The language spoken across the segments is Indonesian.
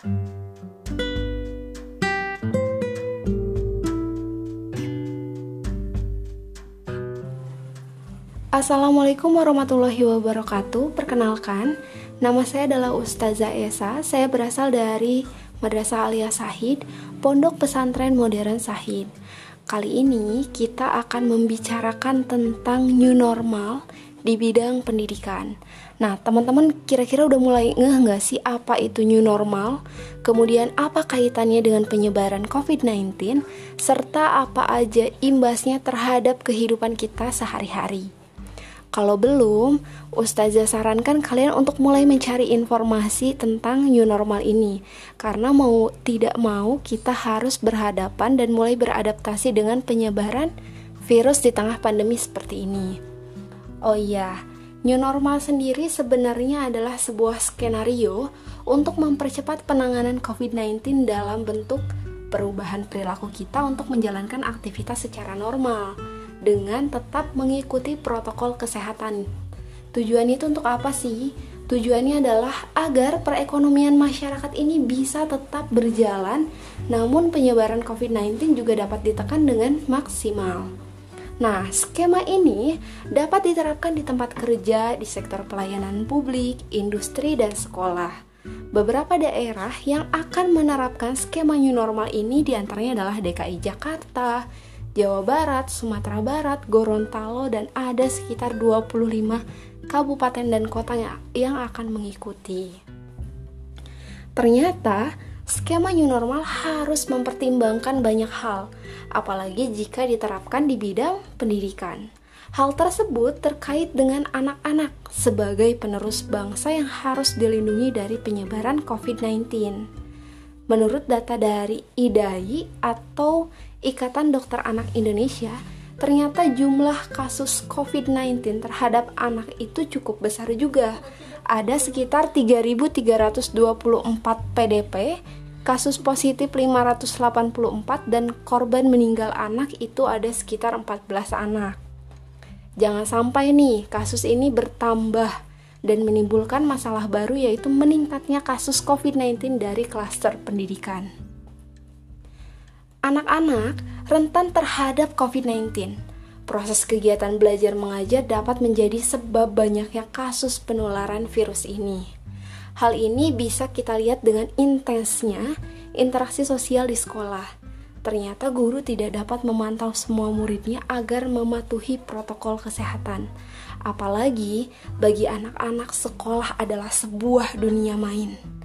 Assalamualaikum warahmatullahi wabarakatuh. Perkenalkan, nama saya adalah Ustazah Esa. Saya berasal dari Madrasah Alia Sahid, Pondok Pesantren Modern Sahid. Kali ini kita akan membicarakan tentang new normal di bidang pendidikan. Nah, teman-teman kira-kira udah mulai ngeh nggak sih apa itu new normal? Kemudian apa kaitannya dengan penyebaran COVID-19? Serta apa aja imbasnya terhadap kehidupan kita sehari-hari? Kalau belum, Ustazah sarankan kalian untuk mulai mencari informasi tentang new normal ini Karena mau tidak mau kita harus berhadapan dan mulai beradaptasi dengan penyebaran virus di tengah pandemi seperti ini Oh iya, new normal sendiri sebenarnya adalah sebuah skenario untuk mempercepat penanganan COVID-19 dalam bentuk perubahan perilaku kita untuk menjalankan aktivitas secara normal dengan tetap mengikuti protokol kesehatan. Tujuannya itu untuk apa sih? Tujuannya adalah agar perekonomian masyarakat ini bisa tetap berjalan, namun penyebaran COVID-19 juga dapat ditekan dengan maksimal. Nah, skema ini dapat diterapkan di tempat kerja, di sektor pelayanan publik, industri, dan sekolah. Beberapa daerah yang akan menerapkan skema new normal ini di antaranya adalah DKI Jakarta, Jawa Barat, Sumatera Barat, Gorontalo, dan ada sekitar 25 kabupaten dan kota yang akan mengikuti. Ternyata, skema new normal harus mempertimbangkan banyak hal, apalagi jika diterapkan di bidang pendidikan. Hal tersebut terkait dengan anak-anak sebagai penerus bangsa yang harus dilindungi dari penyebaran COVID-19. Menurut data dari IDAI atau Ikatan Dokter Anak Indonesia, ternyata jumlah kasus COVID-19 terhadap anak itu cukup besar juga. Ada sekitar 3.324 PDP, kasus positif 584 dan korban meninggal anak itu ada sekitar 14 anak. Jangan sampai nih kasus ini bertambah dan menimbulkan masalah baru yaitu meningkatnya kasus COVID-19 dari klaster pendidikan. Anak-anak rentan terhadap COVID-19. Proses kegiatan belajar mengajar dapat menjadi sebab banyaknya kasus penularan virus ini. Hal ini bisa kita lihat dengan intensnya interaksi sosial di sekolah. Ternyata guru tidak dapat memantau semua muridnya agar mematuhi protokol kesehatan. Apalagi bagi anak-anak sekolah adalah sebuah dunia main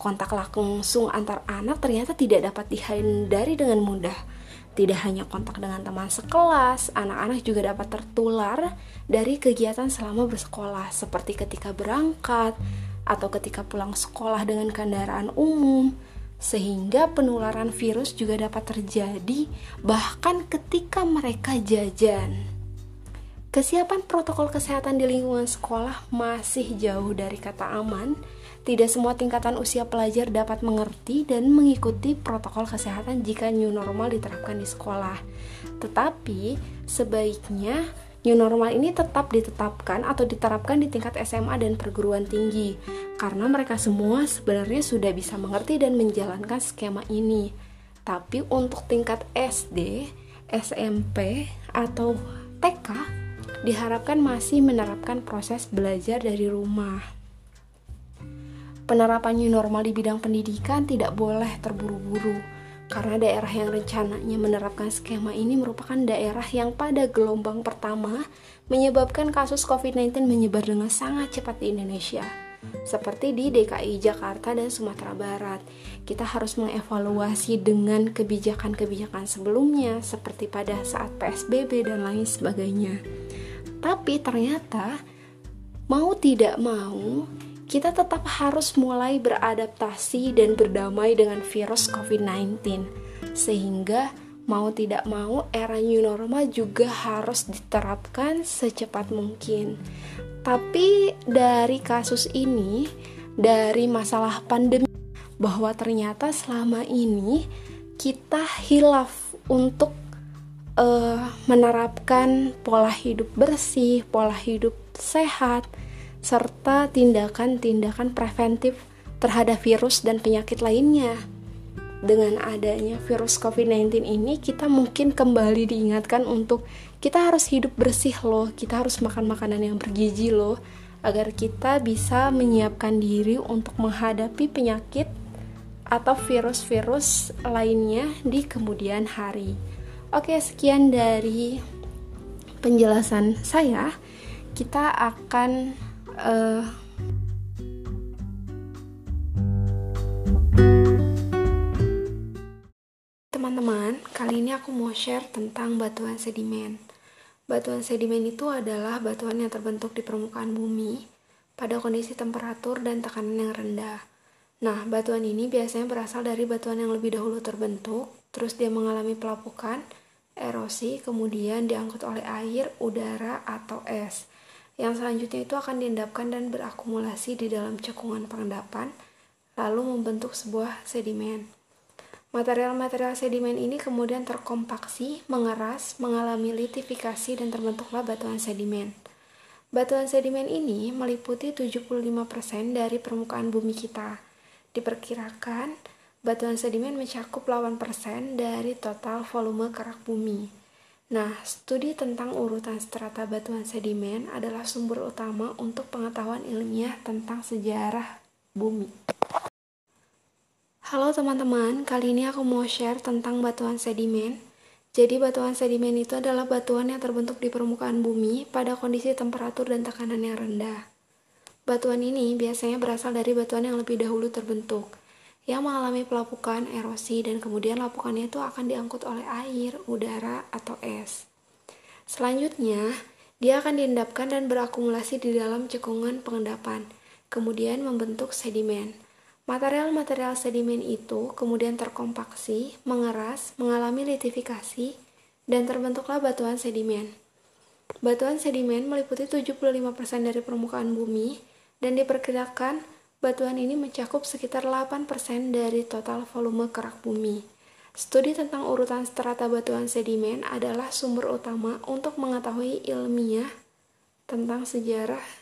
kontak langsung antar anak ternyata tidak dapat dihindari dengan mudah. Tidak hanya kontak dengan teman sekelas, anak-anak juga dapat tertular dari kegiatan selama bersekolah, seperti ketika berangkat atau ketika pulang sekolah dengan kendaraan umum, sehingga penularan virus juga dapat terjadi bahkan ketika mereka jajan. Kesiapan protokol kesehatan di lingkungan sekolah masih jauh dari kata aman tidak semua tingkatan usia pelajar dapat mengerti dan mengikuti protokol kesehatan jika new normal diterapkan di sekolah. Tetapi sebaiknya new normal ini tetap ditetapkan atau diterapkan di tingkat SMA dan perguruan tinggi. Karena mereka semua sebenarnya sudah bisa mengerti dan menjalankan skema ini. Tapi untuk tingkat SD, SMP, atau TK diharapkan masih menerapkan proses belajar dari rumah. Penerapan new normal di bidang pendidikan tidak boleh terburu-buru karena daerah yang rencananya menerapkan skema ini merupakan daerah yang pada gelombang pertama menyebabkan kasus COVID-19 menyebar dengan sangat cepat di Indonesia. Seperti di DKI Jakarta dan Sumatera Barat, kita harus mengevaluasi dengan kebijakan-kebijakan sebelumnya, seperti pada saat PSBB dan lain sebagainya. Tapi ternyata, mau tidak mau, kita tetap harus mulai beradaptasi dan berdamai dengan virus COVID-19, sehingga mau tidak mau era new normal juga harus diterapkan secepat mungkin. Tapi dari kasus ini, dari masalah pandemi, bahwa ternyata selama ini kita hilaf untuk uh, menerapkan pola hidup bersih, pola hidup sehat serta tindakan-tindakan preventif terhadap virus dan penyakit lainnya. Dengan adanya virus COVID-19 ini, kita mungkin kembali diingatkan untuk kita harus hidup bersih loh, kita harus makan makanan yang bergizi loh, agar kita bisa menyiapkan diri untuk menghadapi penyakit atau virus-virus lainnya di kemudian hari. Oke, sekian dari penjelasan saya. Kita akan uh, Teman-teman, kali ini aku mau share tentang batuan sedimen. Batuan sedimen itu adalah batuan yang terbentuk di permukaan bumi pada kondisi temperatur dan tekanan yang rendah. Nah, batuan ini biasanya berasal dari batuan yang lebih dahulu terbentuk, terus dia mengalami pelapukan, erosi, kemudian diangkut oleh air, udara, atau es. Yang selanjutnya itu akan diendapkan dan berakumulasi di dalam cekungan pengendapan, lalu membentuk sebuah sedimen. Material-material sedimen ini kemudian terkompaksi, mengeras, mengalami litifikasi dan terbentuklah batuan sedimen. Batuan sedimen ini meliputi 75% dari permukaan bumi kita. Diperkirakan, batuan sedimen mencakup 8% dari total volume kerak bumi. Nah, studi tentang urutan strata batuan sedimen adalah sumber utama untuk pengetahuan ilmiah tentang sejarah bumi. Halo teman-teman, kali ini aku mau share tentang batuan sedimen. Jadi batuan sedimen itu adalah batuan yang terbentuk di permukaan bumi pada kondisi temperatur dan tekanan yang rendah. Batuan ini biasanya berasal dari batuan yang lebih dahulu terbentuk, yang mengalami pelapukan, erosi, dan kemudian lapukannya itu akan diangkut oleh air, udara, atau es. Selanjutnya, dia akan diendapkan dan berakumulasi di dalam cekungan pengendapan, kemudian membentuk sedimen. Material-material sedimen itu kemudian terkompaksi, mengeras, mengalami litifikasi, dan terbentuklah batuan sedimen. Batuan sedimen meliputi 75% dari permukaan bumi dan diperkirakan batuan ini mencakup sekitar 8% dari total volume kerak bumi. Studi tentang urutan strata batuan sedimen adalah sumber utama untuk mengetahui ilmiah tentang sejarah